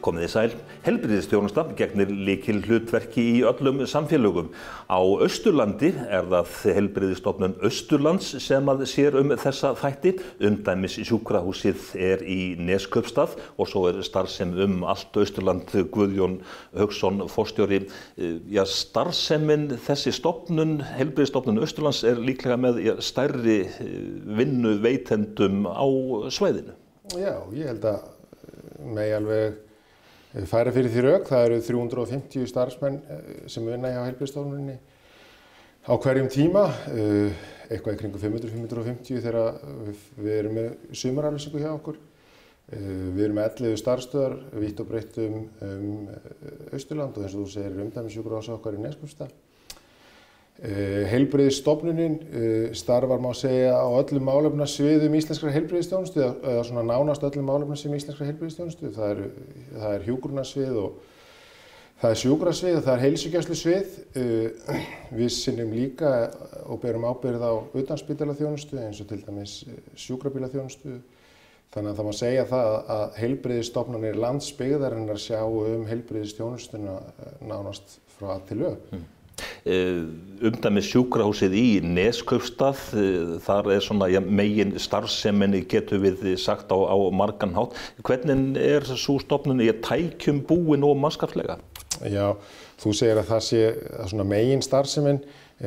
Komið í sæl, helbriðistjónusta gegnir líkil hlutverki í öllum samfélögum. Á Östurlandi er það helbriðistofnun Östurlands sem að sér um þessa þætti. Undæmis sjúkrahúsið er í Nesköpstað og svo er starfsem um allt Östurland Guðjón Haugsson fórstjóri. Já, starfsemin þessi stofnun, helbriðistofnun Östurlands er líklega með já, stærri vinnu veitendum á svæðinu. Já, ég held að megi alveg færa fyrir því rauk. Það eru 350 starfsmenn sem vinna hjá heilbjörnstofnunni á hverjum tíma, eitthvað í kringu 500-550 þegar við erum með sumaraflýsingu hjá okkur. Við erum með 11 starfstöðar, vitt og breytt um, um Austurland og eins og þú segir umdæmisjúkur ás okkar í Neskjöpstað. Heilbreyðisstofnunin starfar má segja á öllum málefnasviðum íslenskra heilbreyðistjónustu eða svona nánast öllum málefnasviðum íslenskra heilbreyðistjónustu. Það það er hjúgrunarsvið og það er sjúkrasvið og það er heilsugjastlusvið. Við sinnum líka og berum ábyrð á utanspítalaþjónustu eins og til dæmis sjúkrabílaþjónustu. Þannig að það má segja það að heilbreyðisstofnunir landsbyggðarinnar sjá um heilbreyðistjónustuna nánast frá að til lög. Mm umdæmis sjúkrahúsið í Neskaupstað, þar er svona ja, megin starfseminni getur við sagt á, á margan hátt. Hvernig er svo stofnun í tækjum búin og mannskapslega? Já, þú segir að það sé að svona megin starfsemin,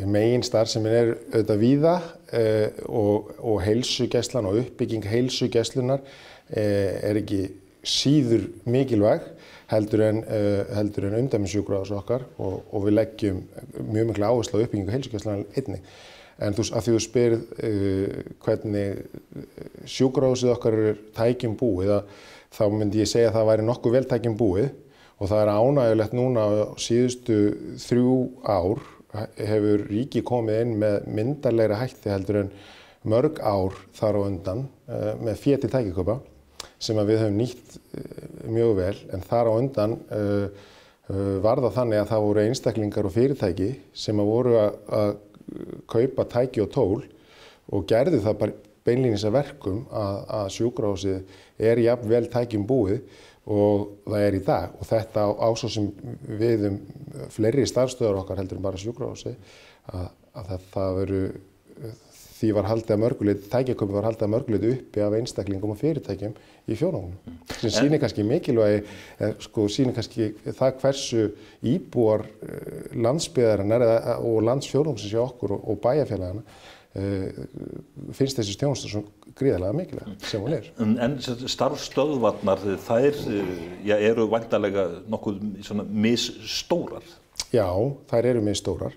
megin starfsemin er auðvitað víða eh, og, og heilsugæslan og uppbygging heilsugæslunar eh, er ekki síður mikilvæg heldur en, uh, heldur en umdæmissjúkrahús okkar og, og við leggjum mjög miklu áherslu á uppbyggingu heilsugæslan einnig. En þú, að því þú spyrð uh, hvernig sjúkrahúsið okkar er tækjum búið, þá myndi ég segja að það væri nokkuð vel tækjum búið og það er ánægulegt núna á síðustu þrjú ár hefur ríki komið inn með myndarleira hætti heldur en mörg ár þar á undan uh, með féti tækjaköpa sem við höfum nýtt mjög vel en þar á undan uh, uh, var það þannig að það voru einstaklingar og fyrirtæki sem að voru að, að kaupa tæki og tól og gerði það bara beinlýnis að verkum að, að sjúkrahúsið er jafn vel tækjum búið og það er í dag. Og þetta ásó sem við um fleiri starfstöðar okkar heldur en bara sjúkrahúsið að, að það, það veru því var haldið að mörguleit, tækjaköpi var haldið að mörguleit uppi af einstaklinum og fyrirtækjum í fjónunum. Sem sýnir kannski mikilvægi, sko sýnir kannski það hversu íbúar landsbyðarinnar og landsfjónungsins hjá okkur og bæjarfélagana finnst þessi stjónustur svo gríðarlega mikilvæg sem hún er. En starfstöðvarnar, þær já, eru vantarlega nokkuð misstórar? Já, þær eru misstórar.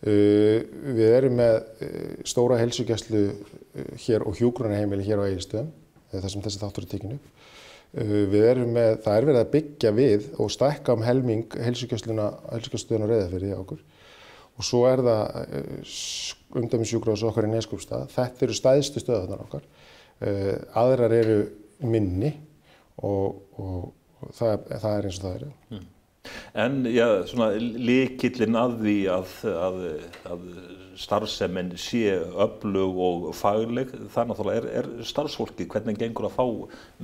Uh, við erum með uh, stóra heilsugjæslu uh, hér og hjúgrunarheimili hér á Egilstöðum, þar sem þessi þáttur er tekinu. Við erum með, það er verið að byggja við og stækka um helming heilsugjæsluðun og reyðafyrði okkur. Og svo er það umdæmisjúkrahús okkar í Neskúpstað. Þetta eru stæðstu stöðunar okkar. Aðrar eru minni og, og, það, það er eins og það er. Mm. En já, svona líkillin að því að, að, að starfsemin sé öflug og fagleg, þannig að er, er starfsfólki, hvernig gengur að fá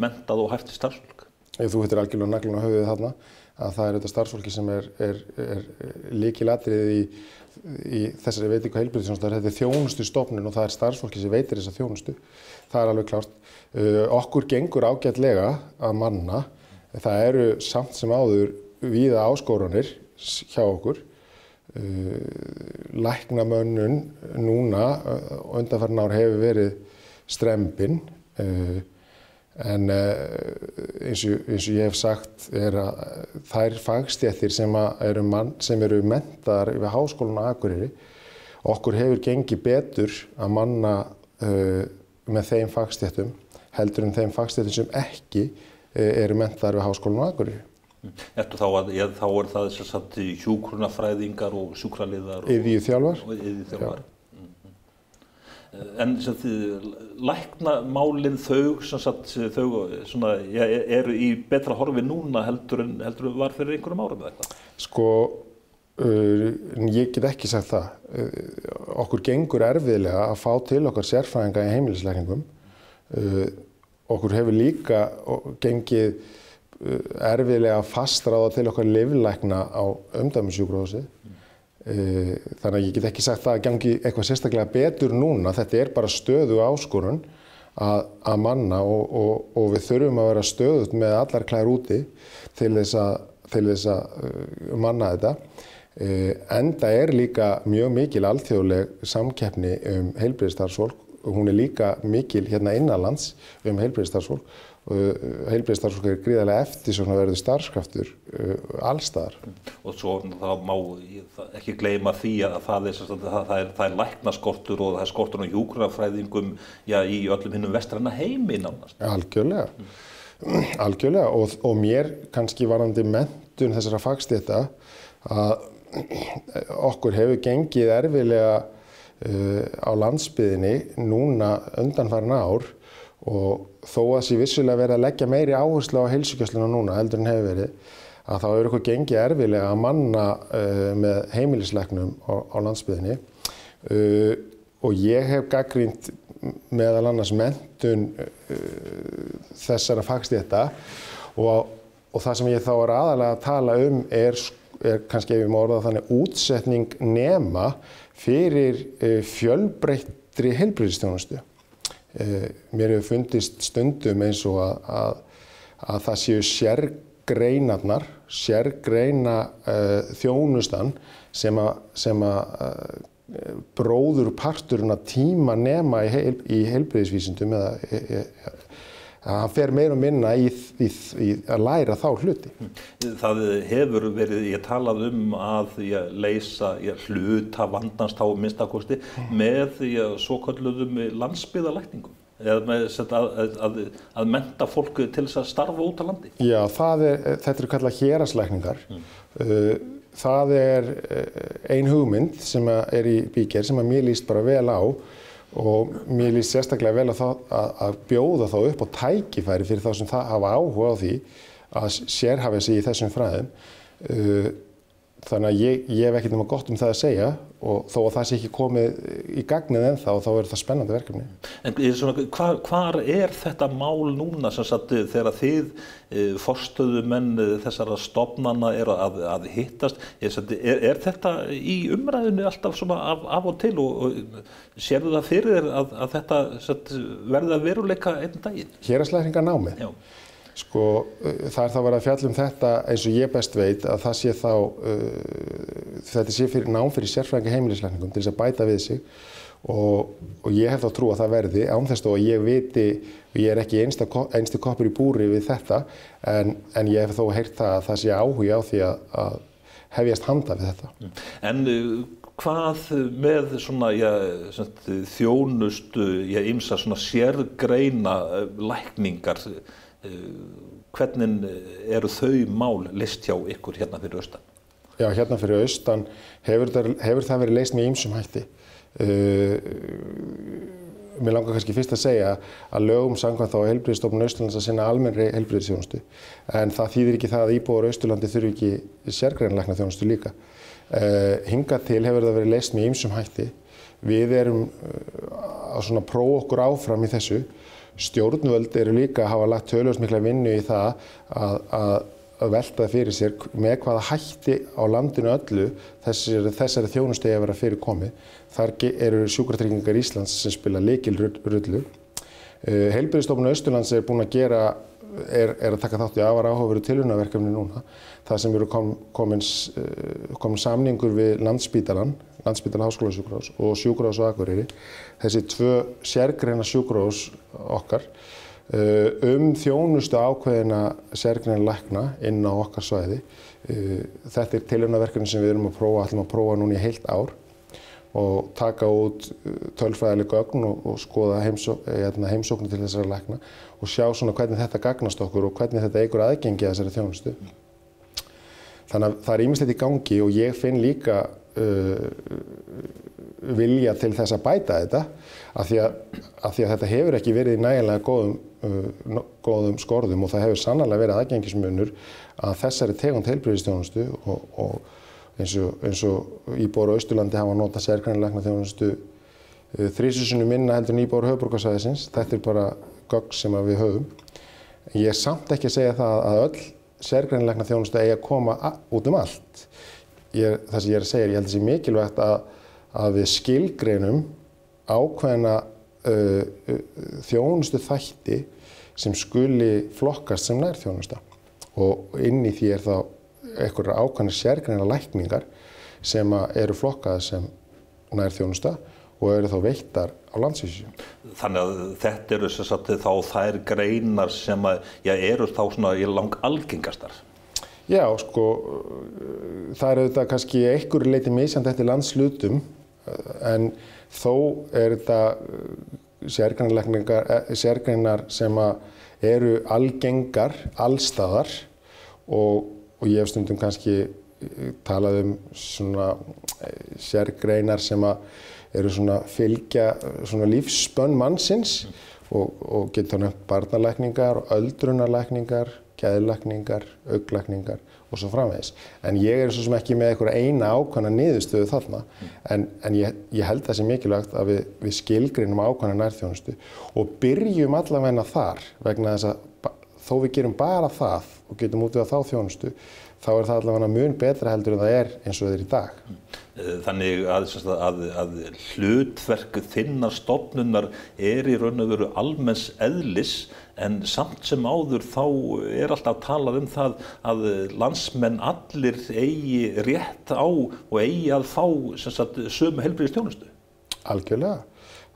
mentað og hæfti starfsfólk? Þú hittir algjörlega naglun á höfuðið þarna að það er þetta starfsfólki sem er, er, er líkilatrið í, í þessari veitingu heilbyrðisjónastöðar. Þetta er þjónustu stofnun og það er starfsfólki sem veitir þessa þjónustu. Það er alveg klárt. Uh, okkur gengur ágætlega að manna. Það eru samt sem áður víða áskoranir hjá okkur. Læknamönnun núna undanfarn ár hefur verið strempin en eins og, eins og ég hef sagt er að þær fagstjættir sem, eru, eru mentaðar við háskólan á Akureyri okkur hefur gengið betur að manna með þeim fagstjættum heldur en þeim fagstjættum sem ekki eru mentaðar við háskólan á Akureyri. Ertu þá að, ég, þá er það þess að hjúkrunafræðingar og sjúkraliðar og yðvíu þjálfar. Og yðvíu þjálfar. Mm -hmm. En sem þið, læknamálinn þau, sem sagt, þau svona, ja, eru í betra horfi núna heldur en heldur var fyrir einhverjum árum eða eitthvað? Sko, uh, ég get ekki sagt það. Uh, okkur gengur erfiðlega að fá til okkar sérfræðinga í heimilisleikningum. Uh, okkur hefur líka gengið erfiðlega fastráða til okkar livlækna á umdæmisjúgrósi. Þannig að ég get ekki sagt það að gangi eitthvað sérstaklega betur núna. Þetta er bara stöðu áskorun að, að manna og, og, og við þurfum að vera stöðut með allar klær úti til þess að, til þess að manna þetta. Enda er líka mjög mikil alþjóðleg samkeppni um heilbreyðstarfsfólk og hún er líka mikil hérna innanlands um heilbreyðstarfsfólk heilbreyðstarfsfólk er gríðarlega eftir svona verður starfskraftur uh, allstaðar. Og svo þá má ekki gleyma því að það er, það, það er, það er læknaskortur og það er skortur á hjúgrafræðingum já, í öllum hinnum vestræna heimi nánast. Algjörlega, mm. algjörlega og, og mér kannski varandi mentun þessara fagstétta að okkur hefur gengið erfilega uh, á landsbyðinni núna undanfærin ár og þó að þessi vissulega verið að leggja meiri áherslu á heilsugjastluna núna heldur en hefur verið að þá eru okkur gengið erfilega að manna uh, með heimilislegnum á, á landsbyðinni uh, og ég hef gaggrínt meðal annars mentun uh, þessara fagstétta og, og það sem ég þá er aðalega að tala um er, er kannski ef ég má orða þannig útsetning nema fyrir fjölbreyttri heilbreyðistjónustu. Eh, mér hefur fundist stundum eins og að, að, að það séu sérgreinarnar, sérgreina uh, þjónustan sem að, sem að uh, bróður parturinn að tíma nema í, heil, í heilbreyðisvísindum eða e, e, að hann fer meira og minna í, í, í að læra þá hluti. Það hefur verið, ég talað um að ég leysa ég hluta vandnast á minnstakosti með svo kalluðum landsbyðalækningum eða með að, að, að menta fólk til þess að starfa út á landi. Já, er, þetta eru kallað héraslækningar. Mm. Uh, það er uh, ein hugmynd sem er í bíker sem að mér líst bara vel á og mér líst sérstaklega vel að, að, að bjóða þá upp á tækifæri fyrir þá sem það hafa áhuga á því að sérhafa sig í þessum fræðum. Uh, þannig að ég, ég hef ekkert að gott um það að segja og þó að það sé ekki komið í gagnið ennþá þá er það spennandi verkefni. En svona, hvar, hvar er þetta mál núna sem sagt þegar þið e, forstöðu menn þessara stopnana er að, að hittast, er, er, er þetta í umræðinu alltaf svona af, af og til og, og sérðu það fyrir þér að, að þetta sagt, verði að veruleika einn daginn? Héraslæringar námið? Já. Sko það er þá verið að fjalla um þetta eins og ég best veit að það sé þá, uh, þetta sé fyrir nám fyrir sérfræðinga heimilisleikningum til þess að bæta við sig. Og, og ég hef þá trú að það verði án þess að ég viti og ég er ekki einstu koppur í búri við þetta en, en ég hef þó heyrt það að það sé áhuga á því að, að hefjast handa við þetta. En uh, hvað með svona, já, svona þjónustu, já, ymsa svona sérgreina lækningar hvernig eru þau mál list hjá ykkur hérna fyrir austan? Já, hérna fyrir austan hefur það, hefur það verið leist með ýmsum hætti. Uh, mér langar kannski fyrst að segja að lögum sangvað þá helbriðstofnun Austurlands að sinna almennri helbriðsþjónustu en það þýðir ekki það að íbúar Austurlandi þurfi ekki sérgrænleikna þjónustu líka. Uh, hinga til hefur það verið leist með ýmsum hætti. Við erum uh, að prófa okkur áfram í þessu Stjórnvöld eru líka að hafa lagt tölvöld mikla vinnu í það að, að, að velta fyrir sér með hvaða hætti á landinu öllu þessari, þessari þjónustegi að vera fyrir komið. Þar eru sjúkratryggingar Íslands sem spila likil rullu. Uh, Heilbyrðistofnun Östurlands er búin að gera, er, er að taka þátt í afar áhugaveru tilhörnaverkefni núna. Það sem eru kom, komin, uh, komin samningur við landsbítalan Landsbytala háskólasjúkrós og sjúkrós og Akureyri. Þessi tvö sérgreina sjúkrós okkar uh, um þjónustu ákveðina sérgreina lækna inn á okkar svæði. Uh, þetta er tilhörnaverkefni sem við erum að prófa, ætlum að prófa núna í heilt ár og taka út uh, tölfræðileg gögn og, og skoða heimsó, hérna, heimsóknu til þessara lækna og sjá svona hvernig þetta gagnast okkur og hvernig þetta eigur aðgengi að þessari þjónustu. Þannig að það er ímislegt í gangi og ég finn líka uh, vilja til þess að bæta þetta af því því að þetta hefur ekki verið í nægilega góðum, uh, góðum skorðum og það hefur sannlega verið aðgengismunur að þessari tegund heilbreyðistjónustu og, og eins og, og Íbóru og Östurlandi hafa notað sérgrænilegna þjónustu uh, þrísusunum minna heldur en Íbóru höfbrukarsæðisins. Þetta er bara gögg sem við höfum. Ég er samt ekki að segja það að öll sérgreinleikna þjónustu eigi að koma út um allt. Ég, það sem ég er að segja, ég held að það sé mikilvægt að, að við skilgreinum ákveðina uh, uh, þjónustu þætti sem skuli flokkast sem nær þjónusta og inn í því er þá einhverja ákveðina sérgreina lækningar sem eru flokkaði sem nær þjónusta og eru þá veittar á landsvísu. Þannig að þetta eru sagt, þá þær greinar sem að, já, eru þá svona í lang algengastar? Já, sko, það eru þetta kannski einhverju leiti misjand eftir landslutum en þó er þetta eh, sérgreinar sem eru algengar, allstaðar og, og ég hef stundum kannski eh, talað um svona eh, sérgreinar sem að eru svona fylgja svona lífsspönn mannsins og, og getur nefnt barnalækningar öldrunarlækningar, gæðlækningar, auglækningar og svo framvegis. En ég er svo sem ekki með einhverja eina ákvæmna niðurstöðu þarna en, en ég, ég held það sem mikilvægt að við, við skilgrinum ákvæmna nærþjónustu og byrjum allavegna þar vegna þess að þó við gerum bara það og getum út við að þá þjónustu þá er það allavega mun betra heldur en það er eins og það er í dag. Eh, þannig að, að, að hlutverk þinnar stofnunar er í raun og veru almenns eðlis en samt sem áður þá er alltaf talað um það að landsmenn allir eigi rétt á og eigi að fá sagt, sömu helbriðistjónustu. Algjörlega,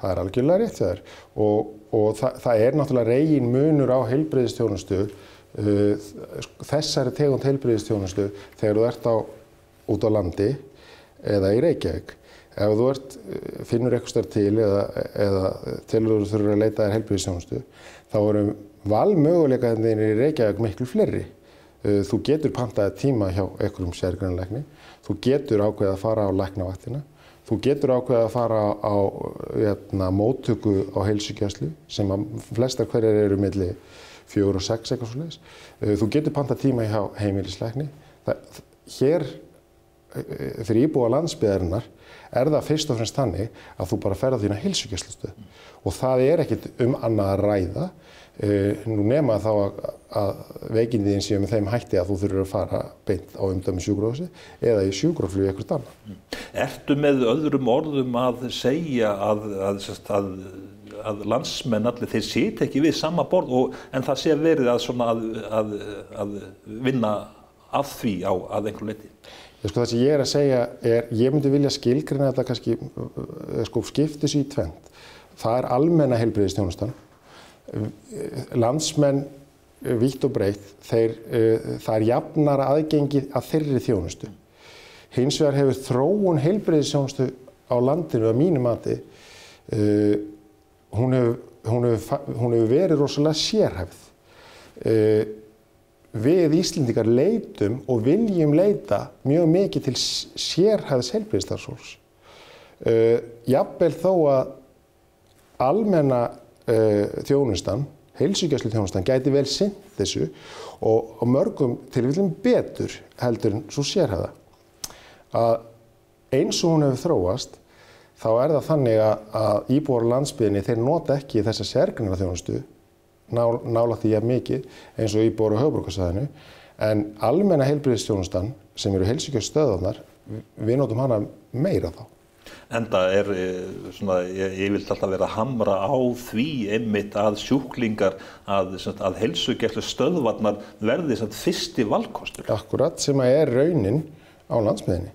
það er algjörlega rétt þér og, og það, það er náttúrulega reygin munur á helbriðistjónustu þessari tegund heilbriðistjónustu þegar þú ert á út á landi eða í Reykjavík ef þú ert, uh, finnur eitthvað starf til eða, eða til þú þurfur að leita þér heilbriðistjónustu þá eru valmöguleikaðinir í Reykjavík miklu fleiri. Uh, þú getur pantaði tíma hjá einhverjum sérgrunleikni þú getur ákveðið að fara á læknavaktina þú getur ákveðið að fara á jæna, hérna, móttöku á heilsugjastlu sem að flestar hverjar eru milli fjögur og sex eitthvað svo leiðis. Eh, þú getur panta tíma hjá heimilisleikni. Það, hér eh, fyrir íbúa landsbyðarinnar er það fyrst og fremst þannig að þú bara ferða þína hilsugjastlustu og það er ekkit um annað að ræða nú nema þá að, að veikindiðin séu með þeim hætti að þú þurfur að fara beint á umdömi sjúgrósi eða í sjúgróflug eitthvað annar. Ertu með öðrum orðum að segja að, að, að að landsmenn allir þeir sýt ekki við sama borð og, en það sé verið að, að, að, að vinna af því á að einhverju leiti. Sko, það sem ég er að segja er, ég myndi vilja skilgrina þetta kannski, sko, skiptis í tvent. Það er almenna heilbreyðistjónustan. Landsmenn, vítt og breytt, þeir, það er jafnar aðgengið að þeirri þjónustu. Hins vegar hefur þróun heilbreyðistjónustu á landinu að mínu mati hefur, hún hefur, hún hefur verið rosalega sérhæfð. Uh, við Íslendingar leitum og viljum leita mjög mikið til sérhæfðs helbriðstarfsfólks. Uh, Jafnvel þó að almenna uh, þjónustan, heilsugjastlu þjónustan, gæti vel sinn þessu og, og mörgum tilvíðum betur heldur en svo sérhæfða. Að eins og hún hefur þróast þá er það þannig að, íbúar landsbyðinni þeir nota ekki þessa sérgrinna þjónustu ná, nála því að mikið eins og íbúar á höfbrukarsæðinu en almenna heilbríðistjónustan sem eru heilsíkjastöðunar við notum hana meira þá. Enda er eh, svona, ég, ég vil alltaf vera að hamra á því einmitt að sjúklingar að, að heilsugjærslu stöðvarnar verði fyrsti valkostur. Akkurat sem að er raunin á landsbyðinni.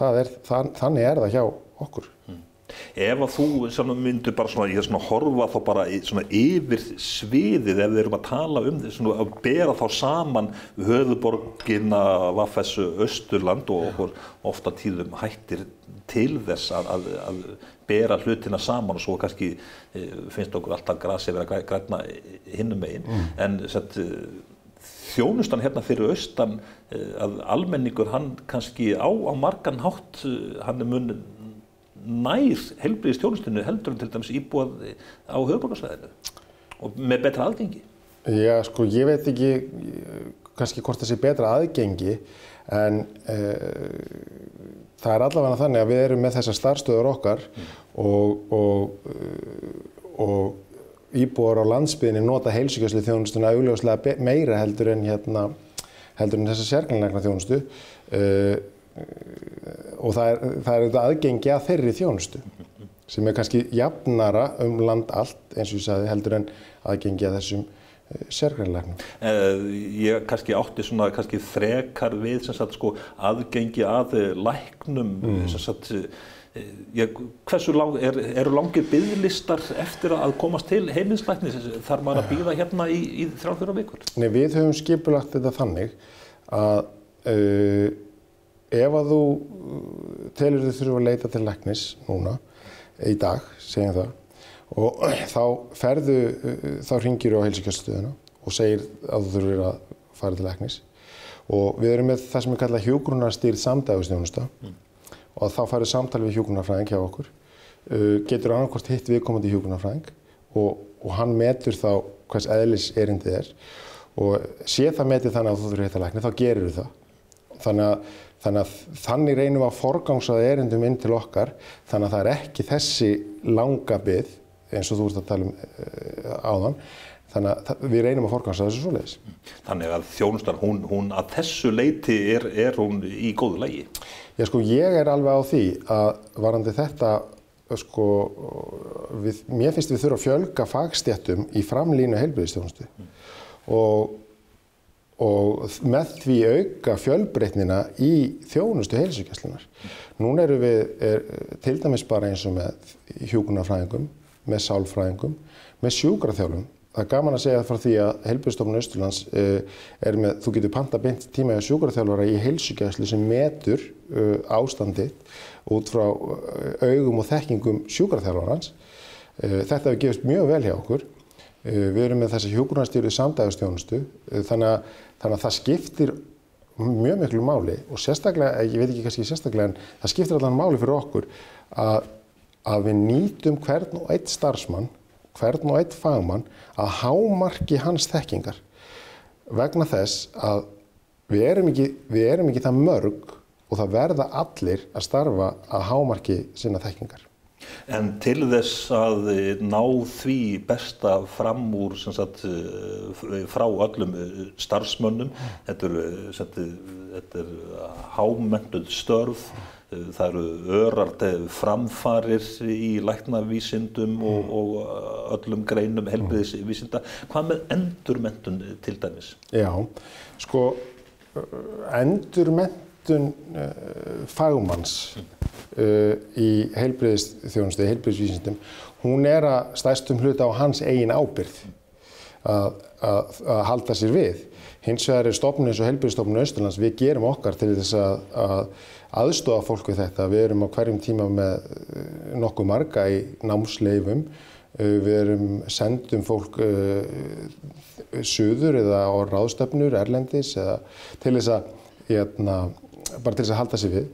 Er, þann, þannig er það hjá okkur. Mm. Ef að þú myndur bara svona, ég er svona að horfa þá bara svona yfir sviðið ef við erum að tala um því, svona að bera þá saman höfuborgina, Vaffessu, Östurland og ofta tíðum hættir til þess að, að, að bera hlutina saman og svo kannski e, finnst okkur alltaf grasi verið að græna hinnum megin. Mm. En sett, þjónustan hérna fyrir austan að almenningur hann kannski á, á margan hátt, hann er munið nær helbriðistjónustunni heldur en til dæmis íbúað á höfuborgarsvæðinu og með betra aðgengi? Já, sko, ég veit ekki kannski hvort það sé betra aðgengi en uh, það er allavega þannig að við erum með þessar starfstöður okkar mm. og, og, og íbúar á landsbyðinni nota heilsugjastlu þjónustuna augljóslega meira heldur en hérna heldur en þessa sérklæðinlegna þjónustu uh, og það er, það er þetta aðgengi að þeirri þjónustu sem er kannski jafnara um land allt eins og ég sagði heldur en aðgengi að þessum uh, sérklæðinlegnum. Uh, ég kannski átti svona kannski frekar við sem sagt sko aðgengi að læknum mm. sagt Ég, hversu lang, er, eru langir bygglistar eftir að komast til heiminslæknis þar maður að býða hérna í, í þrjálfjóra vikur? Nei, við höfum skipulagt þetta þannig að uh, ef að þú telur þau þurfa að leita til læknis núna í dag, segjum það og þá ferðu, þá ringir þú á heilsíkjastöðuna og segir að þú þurfir að fara til læknis. Og við erum með það sem við kalla hjógrunarstýrð samdægustjónusta mm. Og þá farið samtal við hjókunarfræðing hjá okkur. Uh, getur annarkvæmt hitt viðkomandi hjókunarfræðing og, og hann metur þá hvers eðlis erindið er. Og sé það metið þannig að þú þurfir að hitta lækni þá gerir þú það þannig að, þannig að þannig reynum að forgangsaða erindum inn til okkar þannig að það er ekki þessi langa byggð eins og þú ert að tala um uh, áðan Þannig að við reynum að forgansa þessu svo leiðis. Þannig að þjónustar, hún, hún að þessu leiti er, er hún í góðu lægi? Já sko, ég er alveg á því að varandi þetta, sko, við, mér finnst við þurfa að fjölga fagstjættum í framlínu heilbyrðistjónustu mm. og, og með því auka fjölbreytnina í þjónustu heilsugesslunar. Mm. Nún eru við er, til dæmis bara eins og með hjúkunarfræðingum, með sálfræðingum, með sjúkraþjálfum Það er gaman að segja frá því að Helbjörnstofnun Östurlands uh, er með, þú getur panta beint tíma í sjúkvæðarþjálfara í heilsugjæðslu sem metur uh, ástandið út frá uh, augum og þekkingum sjúkvæðarþjálfarans. Þetta hefur gefist mjög vel hjá okkur. Við erum með þessa hjúkvæðarstýrið samdægustjónustu þannig, þannig að það skiptir mjög miklu máli og sérstaklega, ég veit ekki kannski sérstaklega en það skiptir allan máli fyrir okkur að, að við nýtum hvern og eitt starfsmann hvern og eitt fagmann að hámarki hans þekkingar vegna þess að við erum ekki, við erum ekki það mörg og það verða allir að starfa að hámarki sína þekkingar. En til þess að ná því besta fram úr sagt, frá öllum starfsmönnum, þetta er, er hámennuð störf, það eru örart framfarir í læknavísindum og, mm. og öllum greinum helbriðisvísinda. Hvað með endurmentun til dæmis? Já, sko endurmentun uh, fagmanns uh, í helbriðisþjónustu, helbriðisvísindum, hún er að stæstum hluta á hans eigin ábyrð að, að, að halda sér við. Hins vegar er stofnun eins og helbriðstofnun Östurlands, við gerum okkar til þess að, að aðstofa fólk við þetta. Við erum á hverjum tíma með eh, nokkuð marga í námsleifum. Eh, við erum sendum fólk uh, suður eða á ráðstöfnur, erlendis eða til þess að, hérna, bara til þess að halda sér við.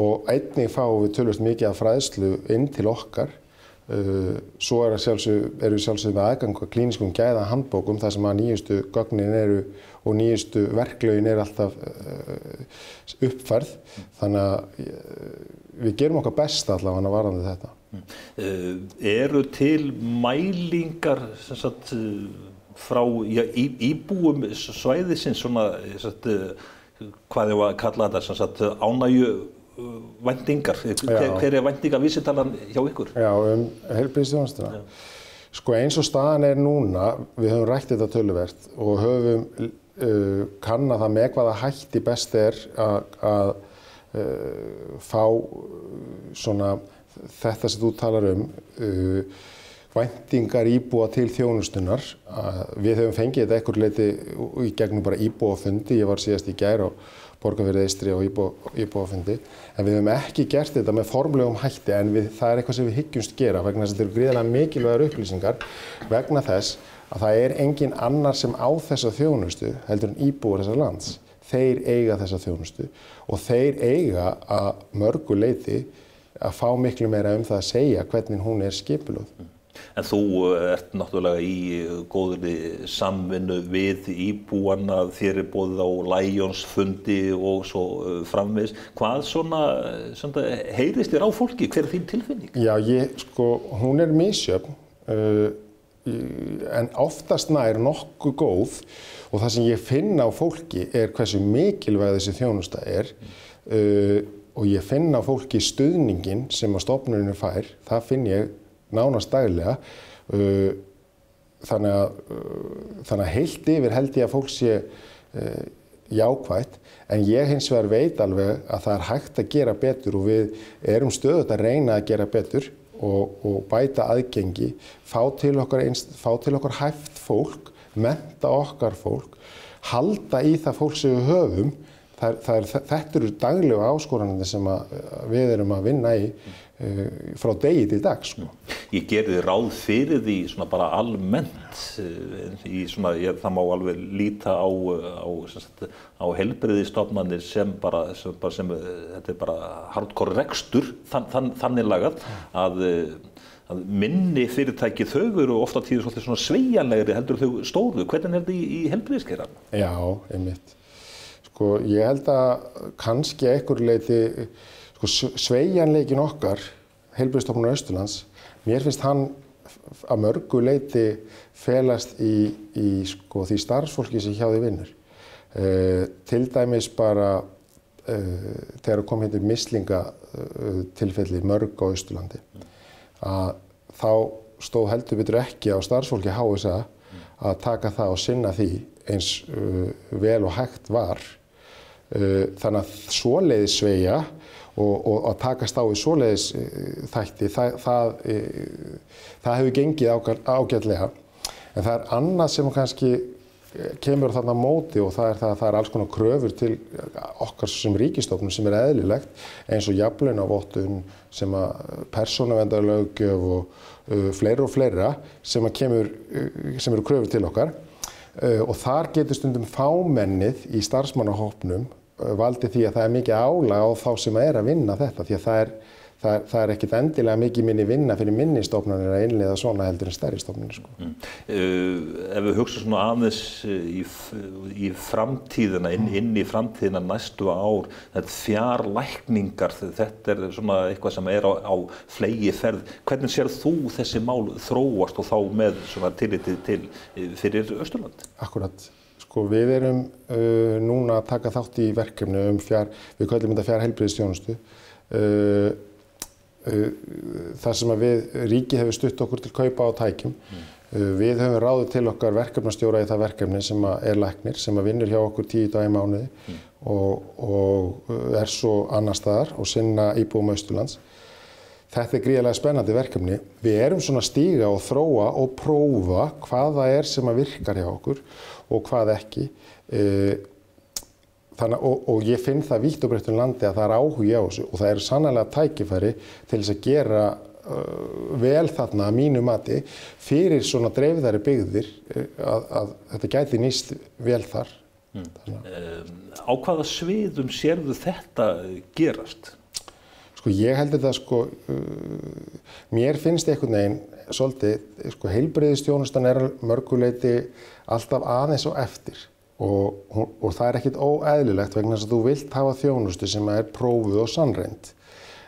Og einnig fáum við tölvist mikið af fræðslu inn til okkar Uh, svo er sjálfsög, eru við sjálfsög með aðgang klíniskum gæða handbókum þar sem að nýjustu gögnin eru og nýjustu verklaugin er alltaf uh, uppfærð þannig að uh, við gerum okkar besta allavega að varandi þetta. Eru til mælingar sagt, frá já, í, íbúum svæðisins svona sagt, hvað er að kalla þetta ánægju vendingar, hver, er vendingavísitalan hjá ykkur? Já, um helbriðstjónastuna. Sko eins og staðan er núna, við höfum rætt þetta töluvert og höfum uh, kannad það með hvaða hætti best er að uh, fá svona þetta sem þú talar um, uh, vendingar íbúa til þjónustunar. Við höfum fengið þetta ekkur leiti í gegnum bara íbúafundi, ég var síðast í gær og borgarfyrðið eistri og íbúafundi. En við hefum ekki gert þetta með formlegum hætti en við, það er eitthvað sem við hyggjumst gera vegna þess að þetta eru gríðilega mikilvægar upplýsingar vegna þess að það er engin annar sem á þessa þjónustu heldur en íbúar þessar lands. Þeir eiga þessa þjónustu og þeir eiga að mörgu leiti að fá miklu meira um það að segja hvernig hún er skipilúð. En þú ert náttúrulega í góðri samvinnu við íbúana, þér er bóðið á læjónsfundi og svo uh, framvegs. Hvað svona, svona heyrist þér á fólki? Hver er þín tilfinning? Já, ég, sko, hún er misjöfn. Uh, en oftast nær nokkuð góð og það sem ég finna á fólki er hversu mikilvæg þessi þjónusta er uh, og ég finna á fólki stuðningin sem að stofnuninu fær, það finn ég nánast daglega uh, þannig að, uh, þannig að heilt yfir held ég að fólk sé uh, jákvægt en ég hins vegar veit alveg að það er hægt að gera betur og við erum stöðut að reyna að gera betur og, og bæta aðgengi, fá til okkar, fá til okkar hæft fólk, menta okkar fólk, halda í það fólk sem við höfum. Það er, það er, þetta eru daglega áskoranandi sem við erum að vinna í frá degi til dag. Sko. Ég gerði ráð fyrir því svona bara almennt, í svona, ég, það má alveg líta á, á, á helbriðistofnanir sem bara, sem, bara sem, þetta er bara hardcore rekstur, þann, þann, þannig lagað að að minni fyrirtæki þau eru ofta tíður svona sveigjanlegri heldur þau stóru. Hvernig er þetta í, í helbriðiskeran? Já, einmitt. Sko, ég held að kannski ekkur leiti, sko, sveigjanleikin okkar, helbriðstofnun á Östurlands, mér finnst hann að mörgu leiti felast í, í sko, því starfsfólki sem hjá því vinnur. Uh, til dæmis bara uh, þegar kom hérna mislinga uh, tilfelli mörg á Östurlandi að þá stóð heldur betur ekki á starfsfólki HSA að taka það og sinna því eins uh, vel og hægt var. Þannig að svoleiðis sveia og, og að takast á í svoleiðis uh, þætti, það, það, það hefur gengið ágætlega. En það er annað sem kannski kemur þarna móti og það er það að það er alls konar kröfur til okkar sem ríkistofnum sem er eðlilegt eins og jafnlaunavottun sem að persónavendarlaugjöf og uh, fleira og fleira sem kemur, uh, sem eru kröfur til okkar uh, og þar getur stundum fámennið í starfsmannahopnum valdi því að það er mikið álag á þá sem er að vinna þetta því að það er það, það er ekkit endilega mikið minni vinna fyrir minni stofnunir að einlega svona heldur en stærri stofnunir. Sko. Mm. Uh, ef við hugsa svona aðeins í, í framtíðina, inn, inn í framtíðina næstu ár, þetta fjarlækningar, þetta er svona eitthvað sem er á, á flegi ferð. Hvernig sér þú þessi mál þróast og þá með svona tillitið til fyrir Östurland? Akkurat. Sko við erum uh, núna að taka þátt í verkefni um fjár, við kallum þetta fjár helbriðstjónustu. Uh, þar sem að við, ríki hefur stutt okkur til kaupa á tækjum. Mm. Við höfum ráðið til okkar verkefnastjóra í það verkefni sem er læknir, sem að vinnur hjá okkur tíu dagi mánuði mm. og, og er svo annar staðar og sinna íbúum Östurlands. Þetta er gríðilega spennandi verkefni. Við erum svona að stíga og þróa og prófa hvaða er sem að virkar hjá okkur og hvað ekki. Þannig, og, og ég finn það vítt og breytt um landi að það er áhuga á þessu og það eru sannlega tækifæri til þess að gera uh, vel þarna að mínu mati fyrir svona dreifðari byggðir uh, að, að þetta gæti nýst vel þar. Mm. Um, á hvaða sviðum sérðu þetta gerast? Sko ég held þetta sko, uh, mér finnst einhvern veginn svolítið, sko heilbreyðistjónustan er mörguleiti alltaf aðeins og eftir. Og, og, og það er ekkit óeðlilegt vegna þess að þú vilt hafa þjónustu sem er prófuð og sannreind.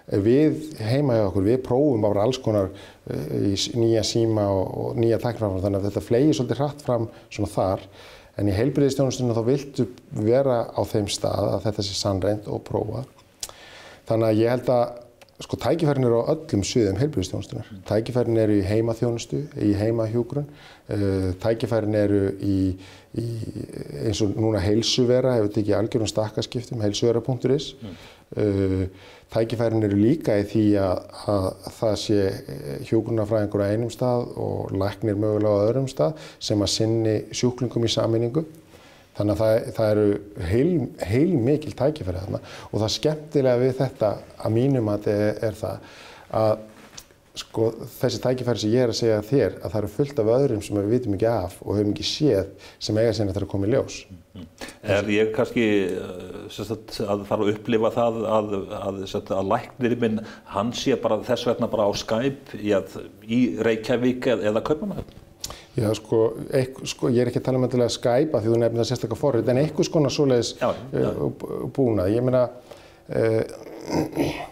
Við heima hjá okkur, við prófum bara alls konar uh, í nýja síma og, og nýja tæknarfram þannig að þetta flegir svolítið hratt fram svona þar en í heilbriðistjónustunum þá viltu vera á þeim stað að þetta sé sannreind og prófað. Þannig að ég held að sko tækifærin eru á öllum sviðum heilbriðistjónustunar. Tækifærin eru í heimaþjónustu, í heimahjúgrun, uh, tækifærin eru í í, eins og núna heilsuvera hefur tekið algjörum stakkaskiptum, heilsuvera.is. Mm. Uh, tækifærin eru líka í því að, að það sé hjókunarfræðingur á einum stað og læknir mögulega á öðrum stað sem að sinni sjúklingum í saminningu. Þannig að það, það eru heil, heil mikil tækifæri þarna og það skemmtilega við þetta að mínum að þetta er, það að sko, þessi tækifæri sem ég er að segja þér að það eru fullt af öðrum sem við vitum ekki af og höfum ekki séð sem eiga sinna þarf að koma í ljós. Mm. Er ég kannski eh, sagt, að fara að upplifa það að, að, að, að læknirinn minn hann sé bara þess vegna bara á Skype í, í Reykjavík eða Kaupanahöfn? Já, sko, eitth, sko, ég er ekki að tala um að Skype að því þú nefnir það sérstaklega forrið, en eitthvað skona svoleiðis uh, búnað. Ég meina, uh,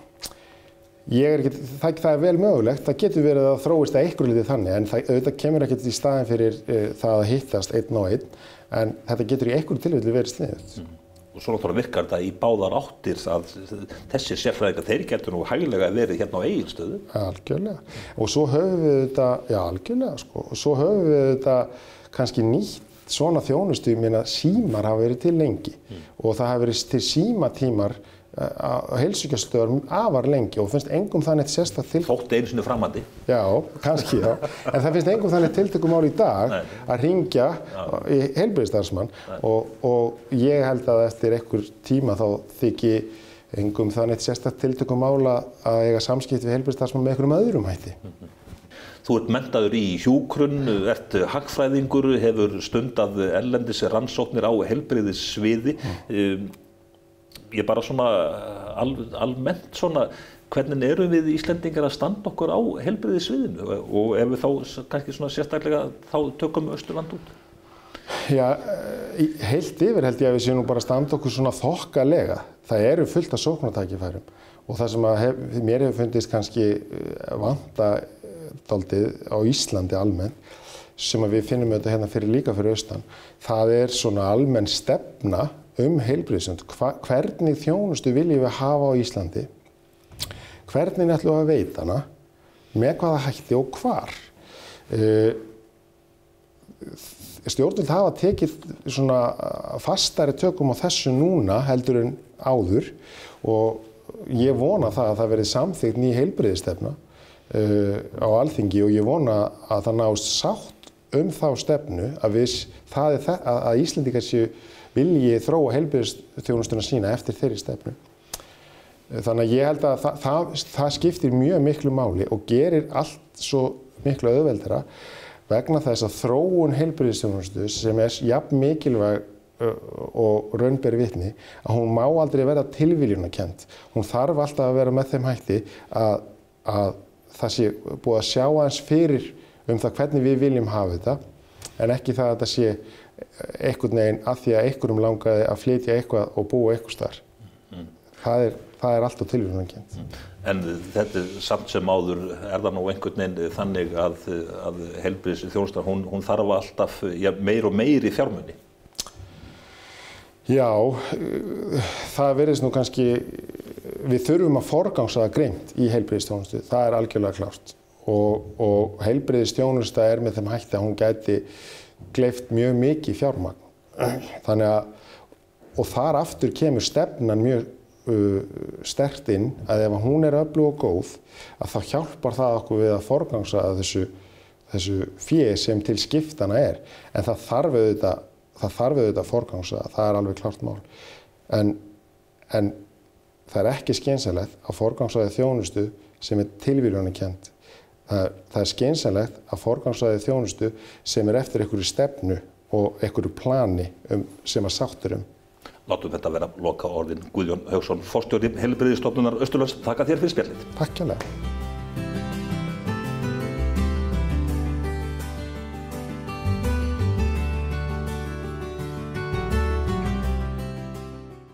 Ég er ekki, það, það er vel mögulegt, það getur verið að þróist að ykkur litið þannig en það, auðvitað kemur ekkert í staðin fyrir uh, það að hittast einn og einn en þetta getur í ykkur tilfelli verið sniðut. Mm. Og svo náttúrulega virkar þetta í báðar áttir að þessi sérfræðingar þeir getur nú hægilega verið hérna á eiginstöðu. Algjörlega. Og svo höfum við þetta, já algjörlega sko, og svo höfum við þetta kannski nýtt svona þjónustu, ég meina símar hafa verið til lengi mm. og það hafa verið til símatímar á heilsugjastöðum afar lengi og finnst engum þannig sérstaklega til... Þótt einu sinni framandi. Já, kannski já. En það finnst engum þannig tiltökum ál í dag Nei. að ringja í heilbyrðistarsmann og, og ég held að eftir einhver tíma þá þykji engum þannig sérstaklega tiltökum ála að eiga samskipt við heilbyrðistarsmann með einhverjum öðrum hætti. Þú ert mentaður í hjúkrun, ert hagfræðingur, hefur stundað ellendis rannsóknir á heilbyrðissviði. Mm ég bara svona al, almennt svona hvernig eru við Íslendingar að standa okkur á helbriði sviðinu og ef við þá kannski svona sérstaklega þá tökum Östurland út? Já, heilt yfir held ég að við séum nú bara að standa okkur svona þokkalega. Það eru fullt af sóknartækifærum og það sem hef, mér hefur fundist kannski eh, vanta eh, á Íslandi almennt sem við finnum auðvitað hérna fyrir líka fyrir austan, það er svona almenn stefna um heilbreyðsund, hvernig þjónustu viljum við hafa á Íslandi, hvernig ætlum við að veita hana, með hvaða hætti og hvar. Uh, stjórnvöld hafa tekið fastari tökum á þessu núna heldur en áður og ég vona það að það verið samþygt nýja heilbreyðistefna uh, á alþingi og ég vona að það nást sátt um þá stefnu að, við, það það, að Íslandikar séu vilji þróa heilbyrðstjónustuna sína eftir þeirri stefnu. Þannig að ég held að það, það skiptir mjög miklu máli og gerir allt svo miklu auðveldara vegna þess að þróun heilbyrðstjónustu sem er jafn mikilvæg og raunberi vitni að hún má aldrei vera tilvíljunarkent. Hún þarf alltaf að vera með þeim hætti að, að það sé búið að sjá aðeins fyrir um það hvernig við viljum hafa þetta en ekki það að þetta sé einhvern veginn að því að einhverjum langaði að flytja eitthvað og búa eitthvað starf. Mm. Það er, það er alltaf tilvíðunarkjönd. Mm. En þetta samt sem áður, er það nú einhvern veginn þannig að, að helbriðs þjónustar, hún, hún þarf alltaf ja, meir og meir í fjármunni? Já, það verðist nú kannski, við þurfum að forgangsa það greimt í heilbriðstjónustu, það er algjörlega klárt og, og heilbriðstjónusta er með þeim hætti að hún gæti gleift mjög mikið fjármagn. Þannig að, og þar aftur kemur stefnan mjög uh, stert inn að ef hún er öflug og góð, að þá hjálpar það okkur við að forgangsa að þessu, þessu fíi sem til skiptana er. En það þarf auðvitað, það þarf auðvitað að forgangsa, það er alveg klart mál. En, en það er ekki skeinsalegt að forgangsaði þjónustu sem er tilvílunni kjent Það, það er skeinsanlegt að forgangsraði þjónustu sem er eftir einhverju stefnu og einhverju plani um, sem að sáttur um. Látum þetta vera loka orðin Guðjón Haugsson, fórstjóri Helbriðistofnunar Östurlands. Takk að þér fyrir spjallið. Takk hjá lega.